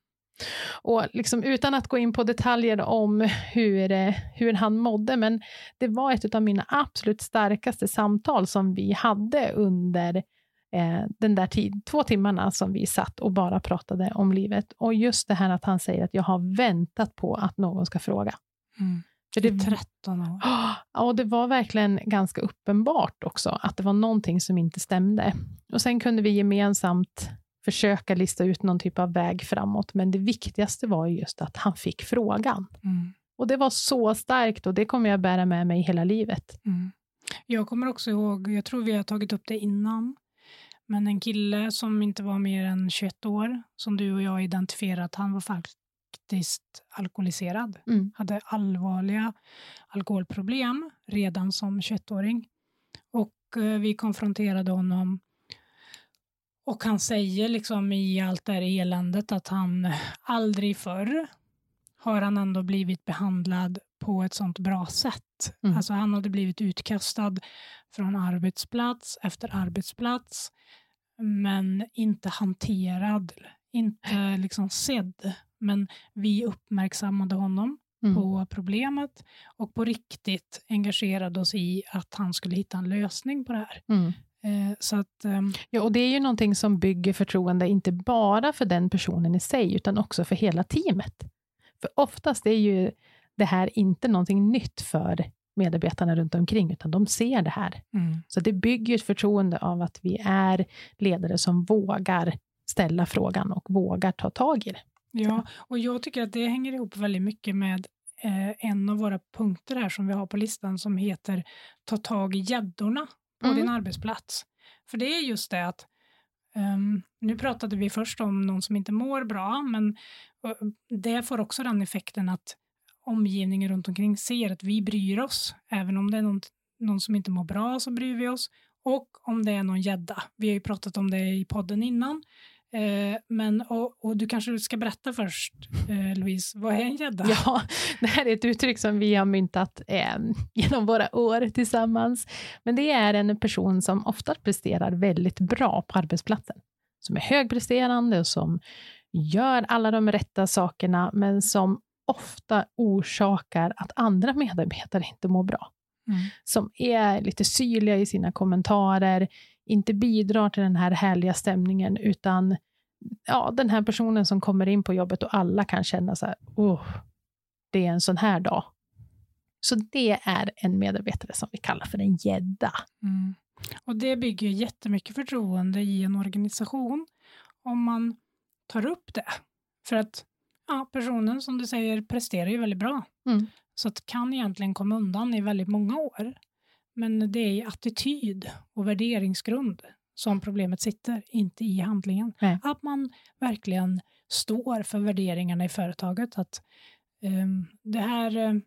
Och liksom, utan att gå in på detaljer om hur, eh, hur han mådde, men det var ett av mina absolut starkaste samtal som vi hade under eh, den där tid, två timmarna som vi satt och bara pratade om livet. Och just det här att han säger att jag har väntat på att någon ska fråga. Mm. För det, 13 år. Ja, det var verkligen ganska uppenbart också att det var någonting som inte stämde. Och sen kunde vi gemensamt försöka lista ut någon typ av väg framåt. Men det viktigaste var just att han fick frågan. Mm. Och det var så starkt och det kommer jag bära med mig hela livet. Mm. Jag kommer också ihåg, jag tror vi har tagit upp det innan, men en kille som inte var mer än 21 år, som du och jag identifierat, han var faktiskt alkoholiserad. Mm. Hade allvarliga alkoholproblem redan som 21-åring. Och eh, vi konfronterade honom och han säger liksom i allt det här eländet att han aldrig förr har han ändå blivit behandlad på ett sånt bra sätt. Mm. Alltså han hade blivit utkastad från arbetsplats efter arbetsplats, men inte hanterad, inte liksom sedd. Men vi uppmärksammade honom mm. på problemet och på riktigt engagerade oss i att han skulle hitta en lösning på det här. Mm. Eh, så att, um... ja, och det är ju någonting som bygger förtroende, inte bara för den personen i sig, utan också för hela teamet. För oftast är ju det här inte någonting nytt för medarbetarna runt omkring, utan de ser det här. Mm. Så det bygger ett förtroende av att vi är ledare som vågar ställa frågan och vågar ta tag i det. Ja, och jag tycker att det hänger ihop väldigt mycket med eh, en av våra punkter här som vi har på listan som heter Ta tag i gäddorna på mm. din arbetsplats. För det är just det att um, nu pratade vi först om någon som inte mår bra, men uh, det får också den effekten att omgivningen runt omkring ser att vi bryr oss. Även om det är någon, någon som inte mår bra så bryr vi oss. Och om det är någon gädda. Vi har ju pratat om det i podden innan. Eh, men, och, och, du kanske ska berätta först, eh, Louise, vad är en gädda? Ja, det här är ett uttryck som vi har myntat eh, genom våra år tillsammans. Men det är en person som ofta presterar väldigt bra på arbetsplatsen. Som är högpresterande och som gör alla de rätta sakerna, men som ofta orsakar att andra medarbetare inte mår bra. Mm. Som är lite syrliga i sina kommentarer, inte bidrar till den här härliga stämningen, utan ja, den här personen som kommer in på jobbet och alla kan känna så här, oh, det är en sån här dag. Så det är en medarbetare som vi kallar för en gädda. Mm. Och det bygger jättemycket förtroende i en organisation om man tar upp det. För att ja, personen som du säger presterar ju väldigt bra. Mm. Så att kan egentligen komma undan i väldigt många år. Men det är i attityd och värderingsgrund som problemet sitter, inte i handlingen. Nej. Att man verkligen står för värderingarna i företaget. Att um, det här um,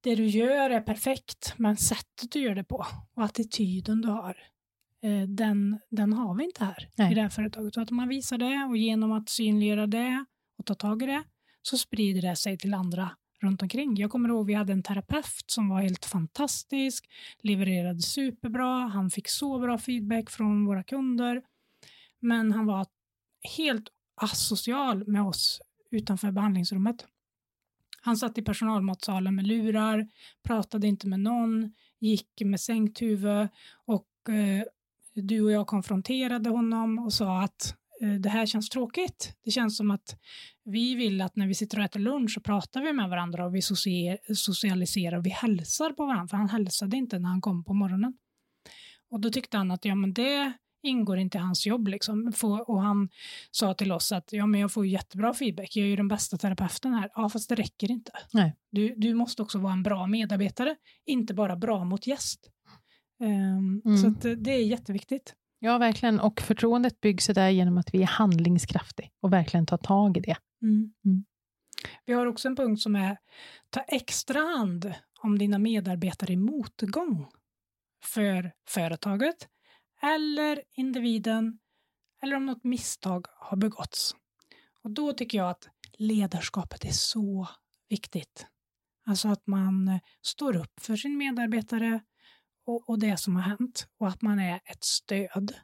det du gör är perfekt, men sättet du gör det på och attityden du har, eh, den, den har vi inte här Nej. i det här företaget. Så att man visar det och genom att synliggöra det och ta tag i det så sprider det sig till andra runt omkring. Jag kommer ihåg vi hade en terapeut som var helt fantastisk, levererade superbra, han fick så bra feedback från våra kunder, men han var helt asocial med oss utanför behandlingsrummet. Han satt i personalmatsalen med lurar, pratade inte med någon, gick med sänkt huvud och eh, du och jag konfronterade honom och sa att det här känns tråkigt. Det känns som att vi vill att när vi sitter och äter lunch så pratar vi med varandra och vi socialiserar och vi hälsar på varandra, för han hälsade inte när han kom på morgonen. Och då tyckte han att ja, men det ingår inte i hans jobb. Liksom. Och han sa till oss att ja, men jag får jättebra feedback, jag är ju den bästa terapeuten här. Ja, fast det räcker inte. Nej. Du, du måste också vara en bra medarbetare, inte bara bra mot gäst. Ehm, Mm. Så eh, det är jätteviktigt. Ja, verkligen. Och förtroendet byggs där genom att vi är handlingskraftiga och verkligen tar tag i det. Mm. Vi har också en punkt som är ta extra hand om dina medarbetare i motgång för företaget eller individen eller om något misstag har begåtts. Och då tycker jag att ledarskapet är så viktigt. Alltså att man står upp för sin medarbetare och, och det som har hänt och att man är ett stöd.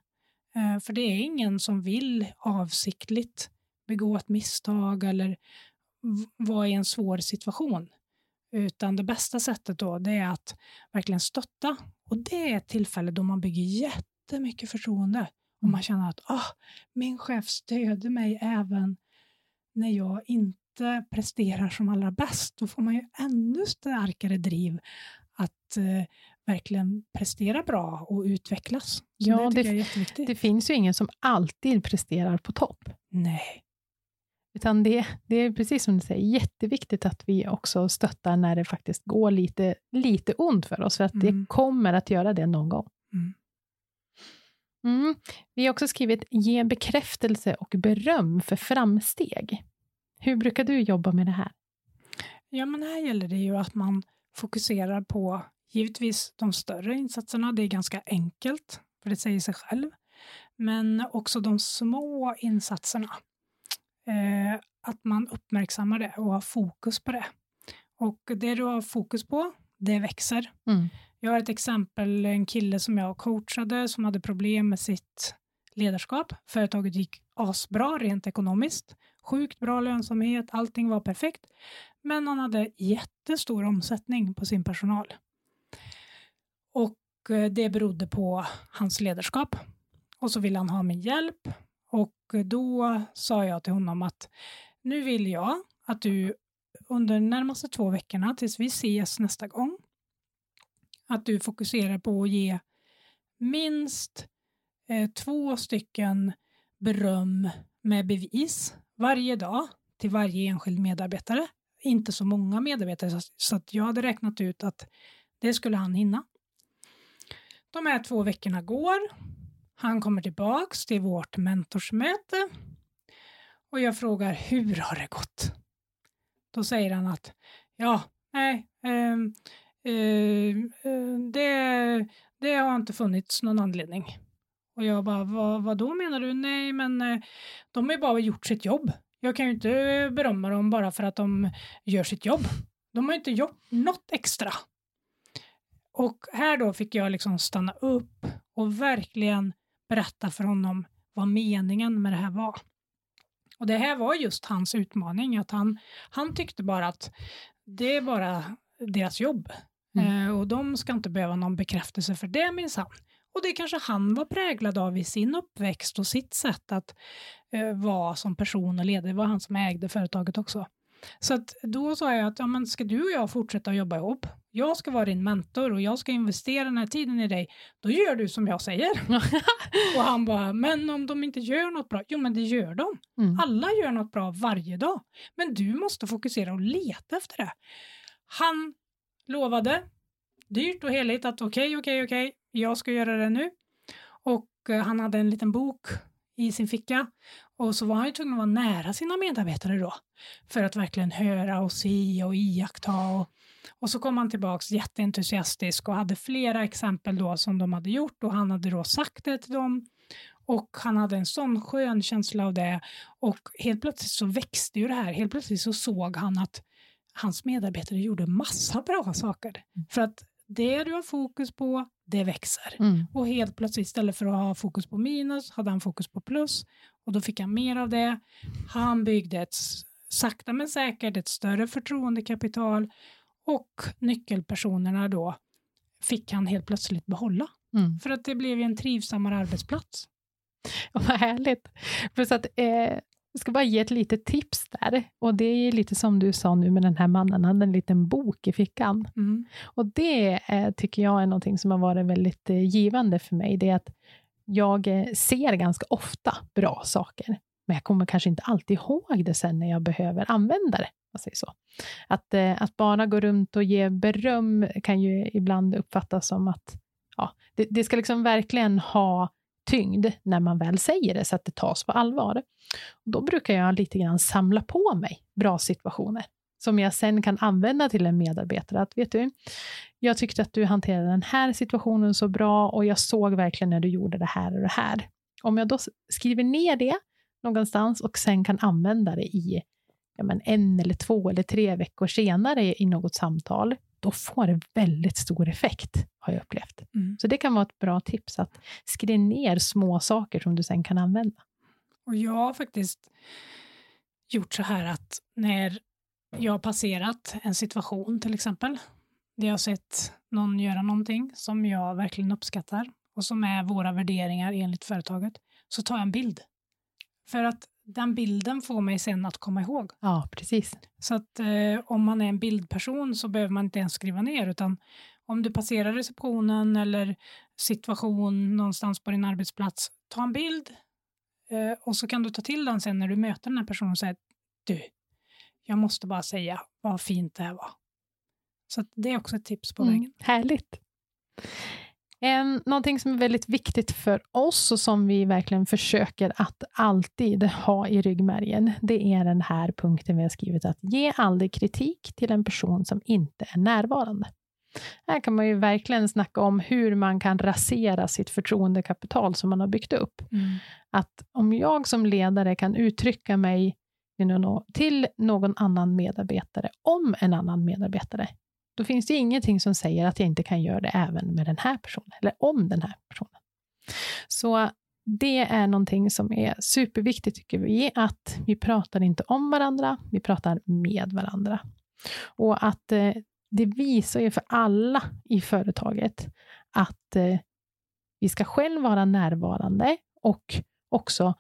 Eh, för det är ingen som vill avsiktligt begå ett misstag eller vara i en svår situation. Utan det bästa sättet då det är att verkligen stötta. Och det är ett tillfälle då man bygger jättemycket förtroende. Och man känner att ah, min chef stöder mig även när jag inte presterar som allra bäst. Då får man ju ännu starkare driv att eh, verkligen prestera bra och utvecklas. Så Ja, det det-. Det finns ju ingen som alltid presterar på topp. Nej. Utan det, det är precis som du säger, jätteviktigt att vi också stöttar när det faktiskt går lite, lite ont för oss, för att Mm. det kommer att göra det någon gång. Mm. Mm. Vi har också skrivit ge bekräftelse och beröm för framsteg. Hur brukar du jobba med det här? Ja, men här gäller det ju att man fokuserar på givetvis de större insatserna. Det är ganska enkelt, för det säger sig själv. Men också de små insatserna. Eh, att man uppmärksammar det och har fokus på det. Och det du har fokus på, det växer. Mm. Jag har ett exempel, en kille som jag coachade som hade problem med sitt ledarskap. Företaget gick asbra rent ekonomiskt. Sjukt bra lönsamhet, allting var perfekt. Men han hade jättestor omsättning på sin personal. Och eh, det berodde på hans ledarskap. Och så ville han ha min hjälp. Och eh, då sa jag till honom att nu vill jag att du under de närmaste två veckorna tills vi ses nästa gång att du fokuserar på att ge minst eh, två stycken beröm med bevis varje dag till varje enskild medarbetare. Inte så många medarbetare, så- så att jag hade räknat ut att det skulle han hinna. De här två veckorna går. Han kommer tillbaks till vårt mentorsmöte och jag frågar hur har det gått? Då säger han att ja, nej, eh, eh, det, det har inte funnits någon anledning. Och jag bara, vad, vad då menar du? Nej, men eh, de har ju bara gjort sitt jobb. Jag kan ju inte berömma dem bara för att de gör sitt jobb. De har ju inte gjort något extra. Och här då fick jag liksom stanna upp och verkligen berätta för honom vad meningen med det här var. Och det här var just hans utmaning, att han, han tyckte bara att det är bara deras jobb. Mm. Eh, och de ska inte behöva någon bekräftelse för det minsann. Och det kanske han var präglad av i sin uppväxt och sitt sätt att eh, vara som person och ledare. Det var han som ägde företaget också. Så att då sa jag att ja, men ska du och jag fortsätta jobba ihop? Jag ska vara din mentor och jag ska investera den här tiden i dig. Då gör du som jag säger. Och han bara, men om de inte gör något bra? Jo, men det gör de. Mm. Alla gör något bra varje dag. Men du måste fokusera och leta efter det. Han lovade dyrt och heligt att okej, okay, okej, okay, okej, okay, jag ska göra det nu. Och eh, han hade en liten bok i sin ficka och så var han ju tvungen att vara nära sina medarbetare då för att verkligen höra och se och iaktta. Och, och så kom han tillbaks jätteentusiastisk och hade flera exempel då som de hade gjort och han hade då sagt det till dem och han hade en sån skön känsla av det och helt plötsligt så växte ju det här. Helt plötsligt så såg han att hans medarbetare gjorde massa bra saker. Mm. För att det du har fokus på, det växer. Mm. Och helt plötsligt istället för att ha fokus på minus hade han fokus på plus och då fick han mer av det. Han byggde ett sakta men säkert ett större förtroendekapital och nyckelpersonerna då fick han helt plötsligt behålla. Mm. För att det blev en trivsammare arbetsplats. vad härligt. Plus att, eh, jag ska bara ge ett litet tips där. Och det är lite som du sa nu med den här mannen, han hade en liten bok i fickan. Mm. Och det eh, tycker jag är någonting som har varit väldigt eh, givande för mig. Det är att jag eh, ser ganska ofta bra saker, men jag kommer kanske inte alltid ihåg det sen när jag behöver använda det. säger så. Att, eh, att bara gå runt och ge beröm kan ju ibland uppfattas som att ja, det, det ska liksom verkligen ha tyngd när man väl säger det, så att det tas på allvar. då brukar jag lite grann samla på mig bra situationer som jag sen kan använda till en medarbetare. Att vet du, jag tyckte att du hanterade den här situationen så bra och jag såg verkligen när du gjorde det här och det här. Om jag då skriver ner det någonstans och sen kan använda det i ja, men en eller två eller tre veckor senare i något samtal, då får det väldigt stor effekt, har jag upplevt. Mm. Så det kan vara ett bra tips, att skriva ner små saker som du sen kan använda. Och jag har faktiskt gjort så här att när jag har passerat en situation till exempel, där jag har sett någon göra någonting som jag verkligen uppskattar och som är våra värderingar enligt företaget, så tar jag en bild. För att den bilden får mig sen att komma ihåg. Ja, precis. Så att eh, om man är en bildperson så behöver man inte ens skriva ner, utan om du passerar receptionen eller situation någonstans på din arbetsplats, ta en bild eh, och så kan du ta till den sen när du möter den här personen och säga du, jag måste bara säga vad fint det här var. Så det är också ett tips på mm, vägen. Härligt. En, någonting som är väldigt viktigt för oss och som vi verkligen försöker att alltid ha i ryggmärgen, det är den här punkten vi har skrivit att ge aldrig kritik till en person som inte är närvarande. Här kan man ju verkligen snacka om hur man kan rasera sitt förtroendekapital som man har byggt upp. Mm. Att om jag som ledare kan uttrycka mig till någon annan medarbetare om en annan medarbetare, då finns det ingenting som säger att jag inte kan göra det även med den här personen, eller om den här personen. Så det är någonting som är superviktigt, tycker vi, att vi pratar inte om varandra, vi pratar med varandra. Och att eh, det visar ju för alla i företaget att eh, vi ska själv vara närvarande och också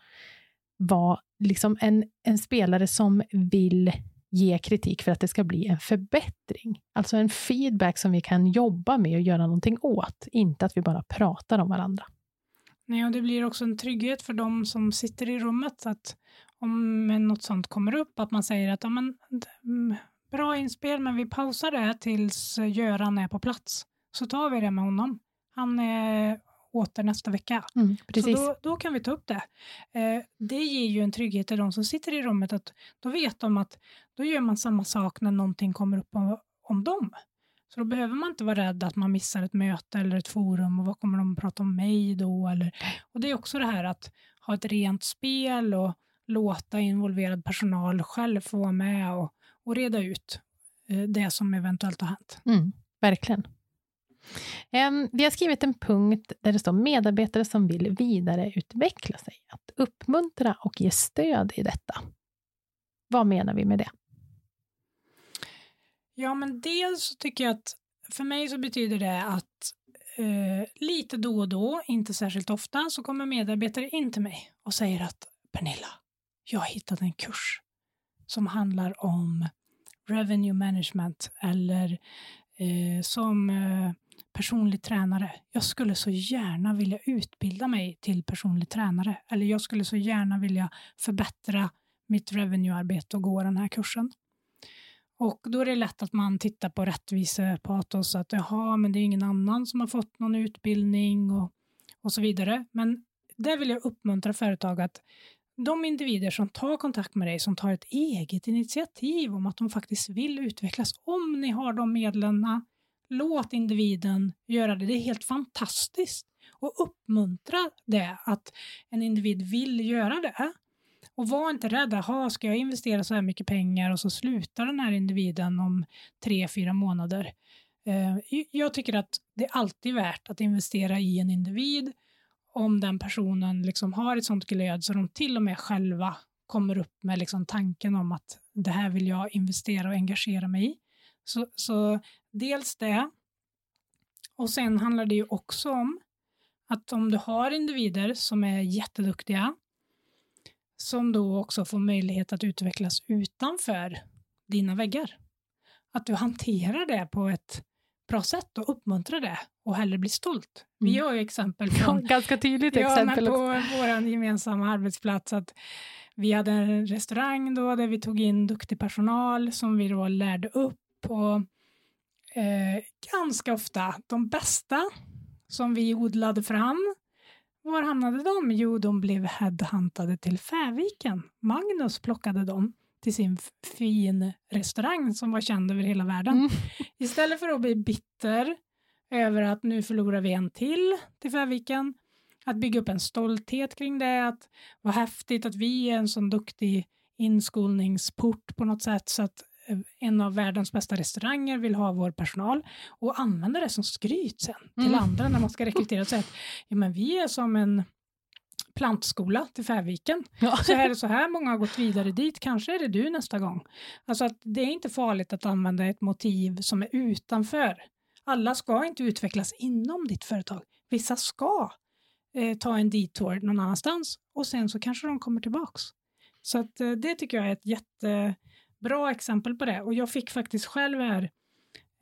vara liksom en, en spelare som vill ge kritik för att det ska bli en förbättring. Alltså en feedback som vi kan jobba med och göra någonting åt, inte att vi bara pratar om varandra. Nej, och det blir också en trygghet för de som sitter i rummet, att om något sånt kommer upp, att man säger att ja, men, mm, bra inspel, men vi pausar det tills Göran är på plats, så tar vi det med honom. Han är åter nästa vecka. Mm, precis. Så då, då, kan vi ta upp det. Eh, det ger ju en trygghet till de som sitter i rummet, att då vet de att då gör man samma sak när någonting kommer upp om, om dem. Så då behöver man inte vara rädd att man missar ett möte eller ett forum och vad kommer de att prata om mig då? Eller, och det är också det här att ha ett rent spel och låta involverad personal själv få vara med och, och reda ut eh, det som eventuellt har hänt. Mm, verkligen. Vi har skrivit en punkt där det står medarbetare som vill vidareutveckla sig. Att uppmuntra och ge stöd i detta. Vad menar vi med det? Ja, men dels så tycker jag att för mig så betyder det att eh, lite då och då, inte särskilt ofta, så kommer medarbetare in till mig och säger att Pernilla, jag har hittat en kurs som handlar om revenue management eller eh, som eh, personlig tränare. Jag skulle så gärna vilja utbilda mig till personlig tränare eller jag skulle så gärna vilja förbättra mitt revenue-arbete och gå den här kursen. Och då är det lätt att man tittar på rättvisepatos, att jaha, men det är ingen annan som har fått någon utbildning och, och så vidare. Men där vill jag uppmuntra företag att de individer som tar kontakt med dig, som tar ett eget initiativ om att de faktiskt vill utvecklas, om ni har de medlen, låt individen göra det. Det är helt fantastiskt. Och uppmuntra det, att en individ vill göra det. Och var inte rädd, ha, ska jag investera så här mycket pengar och så slutar den här individen om tre, fyra månader. Eh, jag tycker att det är alltid värt att investera i en individ om den personen liksom har ett sånt glöd så de till och med själva kommer upp med liksom tanken om att det här vill jag investera och engagera mig i. Så, så dels det. Och sen handlar det ju också om att om du har individer som är jätteduktiga som då också får möjlighet att utvecklas utanför dina väggar. Att du hanterar det på ett bra sätt och uppmuntrar det och hellre blir stolt. Vi mm. har ju exempel från... Ganska tydligt ja, exempel. På vår gemensamma arbetsplats att vi hade en restaurang då där vi tog in duktig personal som vi då lärde upp och eh, ganska ofta de bästa som vi odlade fram var hamnade de? Jo, de blev headhuntade till Fäviken. Magnus plockade dem till sin fin restaurang som var känd över hela världen. Mm. Istället för att bli bitter över att nu förlorar vi en till till Fäviken, att bygga upp en stolthet kring det, att vad häftigt att vi är en sån duktig inskolningsport på något sätt så att en av världens bästa restauranger vill ha vår personal och använda det som skryt sen till mm. andra när man ska rekrytera. Så att, ja, men vi är som en plantskola till Färviken. Ja. Så är det så här många har gått vidare dit, kanske är det du nästa gång. Alltså att det är inte farligt att använda ett motiv som är utanför. Alla ska inte utvecklas inom ditt företag. Vissa ska eh, ta en detour någon annanstans och sen så kanske de kommer tillbaks. Så att, eh, det tycker jag är ett jättebra exempel på det. Och jag fick faktiskt själv här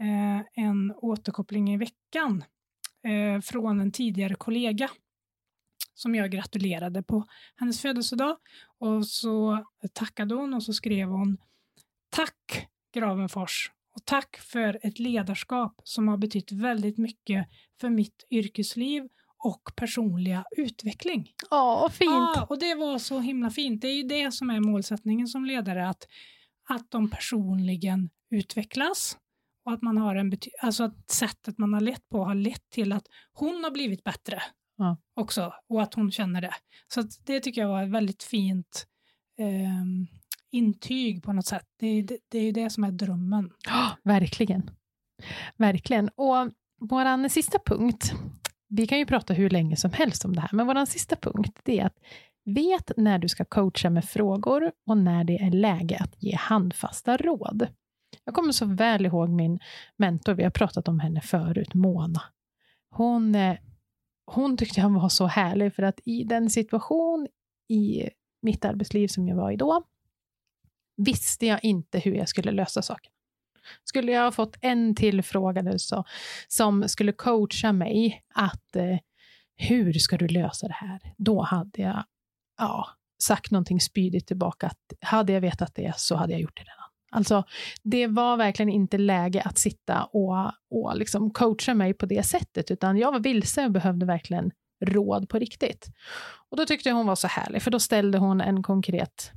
eh, en återkoppling i veckan eh, från en tidigare kollega som jag gratulerade på hennes födelsedag. Och så tackade hon och så skrev hon Tack Gravenfors och tack för ett ledarskap som har betytt väldigt mycket för mitt yrkesliv och personliga utveckling. Ja, fint! Ja, och det var så himla fint. Det är ju det som är målsättningen som ledare, att, att de personligen utvecklas och att man har en alltså att sättet man har lett på har lett till att hon har blivit bättre ja. också och att hon känner det. Så det tycker jag var ett väldigt fint eh, intyg på något sätt. Det, det, det är ju det som är drömmen. Oh, verkligen. Verkligen. Och vår sista punkt, vi kan ju prata hur länge som helst om det här, men vår sista punkt det är att vet när du ska coacha med frågor och när det är läge att ge handfasta råd. Jag kommer så väl ihåg min mentor, vi har pratat om henne förut, Mona. Hon eh, hon tyckte jag var så härlig för att i den situation i mitt arbetsliv som jag var i då, visste jag inte hur jag skulle lösa saken. Skulle jag ha fått en till fråga så, som skulle coacha mig att eh, hur ska du lösa det här? Då hade jag ja, sagt någonting spydigt tillbaka. Att hade jag vetat det så hade jag gjort det redan. Alltså, det var verkligen inte läge att sitta och, och liksom coacha mig på det sättet, utan jag var vilse och behövde verkligen råd på riktigt. Och då tyckte jag hon var så härlig, för då ställde hon en konkret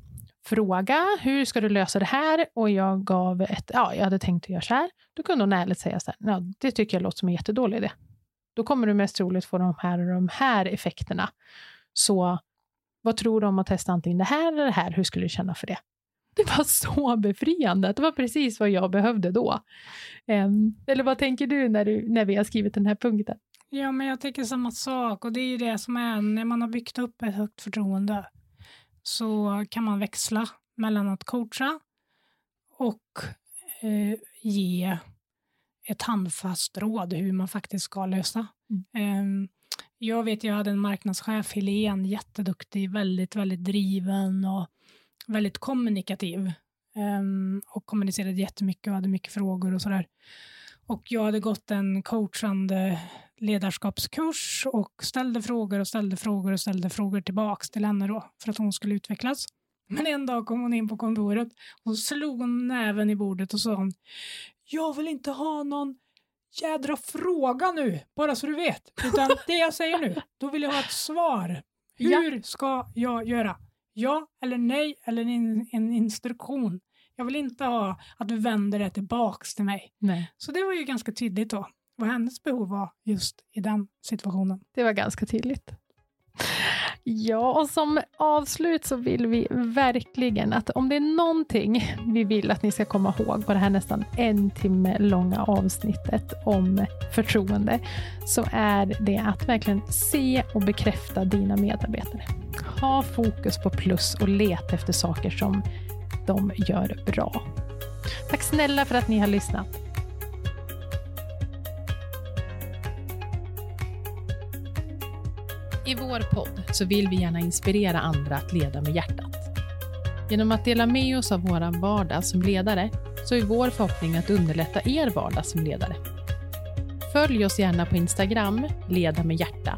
fråga. Hur ska du lösa det här? Och jag gav ett, ja, jag hade tänkt att göra så här. Då kunde hon ärligt säga så här, ja, det tycker jag låter som en jättedålig idé. Då kommer du mest troligt få de här och de här effekterna. Så vad tror du om att testa antingen det här eller det här? Hur skulle du känna för det? Det var så befriande. Det var precis vad jag behövde då. Um, eller vad tänker du när, du när vi har skrivit den här punkten? Ja, men jag tänker samma sak och det är ju det som är när man har byggt upp ett högt förtroende så kan man växla mellan att coacha och eh, ge ett handfast råd hur man faktiskt ska lösa. Mm. Um, jag vet, jag hade en marknadschef, Helene, jätteduktig, väldigt, väldigt driven och väldigt kommunikativ um, och kommunicerade jättemycket och hade mycket frågor och sådär. Och jag hade gått en coachande ledarskapskurs och ställde frågor och ställde frågor och ställde frågor tillbaks till henne då för att hon skulle utvecklas. Men en dag kom hon in på kontoret och slog hon näven i bordet och sa Jag vill inte ha någon jädra fråga nu, bara så du vet. Utan det jag säger nu, då vill jag ha ett svar. Hur ja. ska jag göra? Ja eller nej eller en, en instruktion. Jag vill inte ha att du vänder det tillbaks till mig. Nej. Så det var ju ganska tydligt då, vad hennes behov var just i den situationen. Det var ganska tydligt. Ja, och som avslut så vill vi verkligen att om det är någonting vi vill att ni ska komma ihåg på det här nästan en timme långa avsnittet om förtroende, så är det att verkligen se och bekräfta dina medarbetare. Ha fokus på plus och leta efter saker som de gör bra. Tack snälla för att ni har lyssnat. I vår podd så vill vi gärna inspirera andra att leda med hjärtat. Genom att dela med oss av vår vardag som ledare så är vår förhoppning att underlätta er vardag som ledare. Följ oss gärna på Instagram, Leda med hjärta.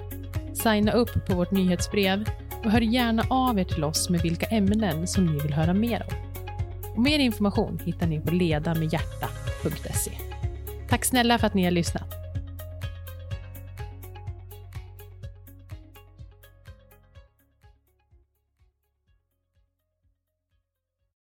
Signa upp på vårt nyhetsbrev och hör gärna av er till oss med vilka ämnen som ni vill höra mer om. Och mer information hittar ni på ledamedhjärta.se. Tack snälla för att ni har lyssnat.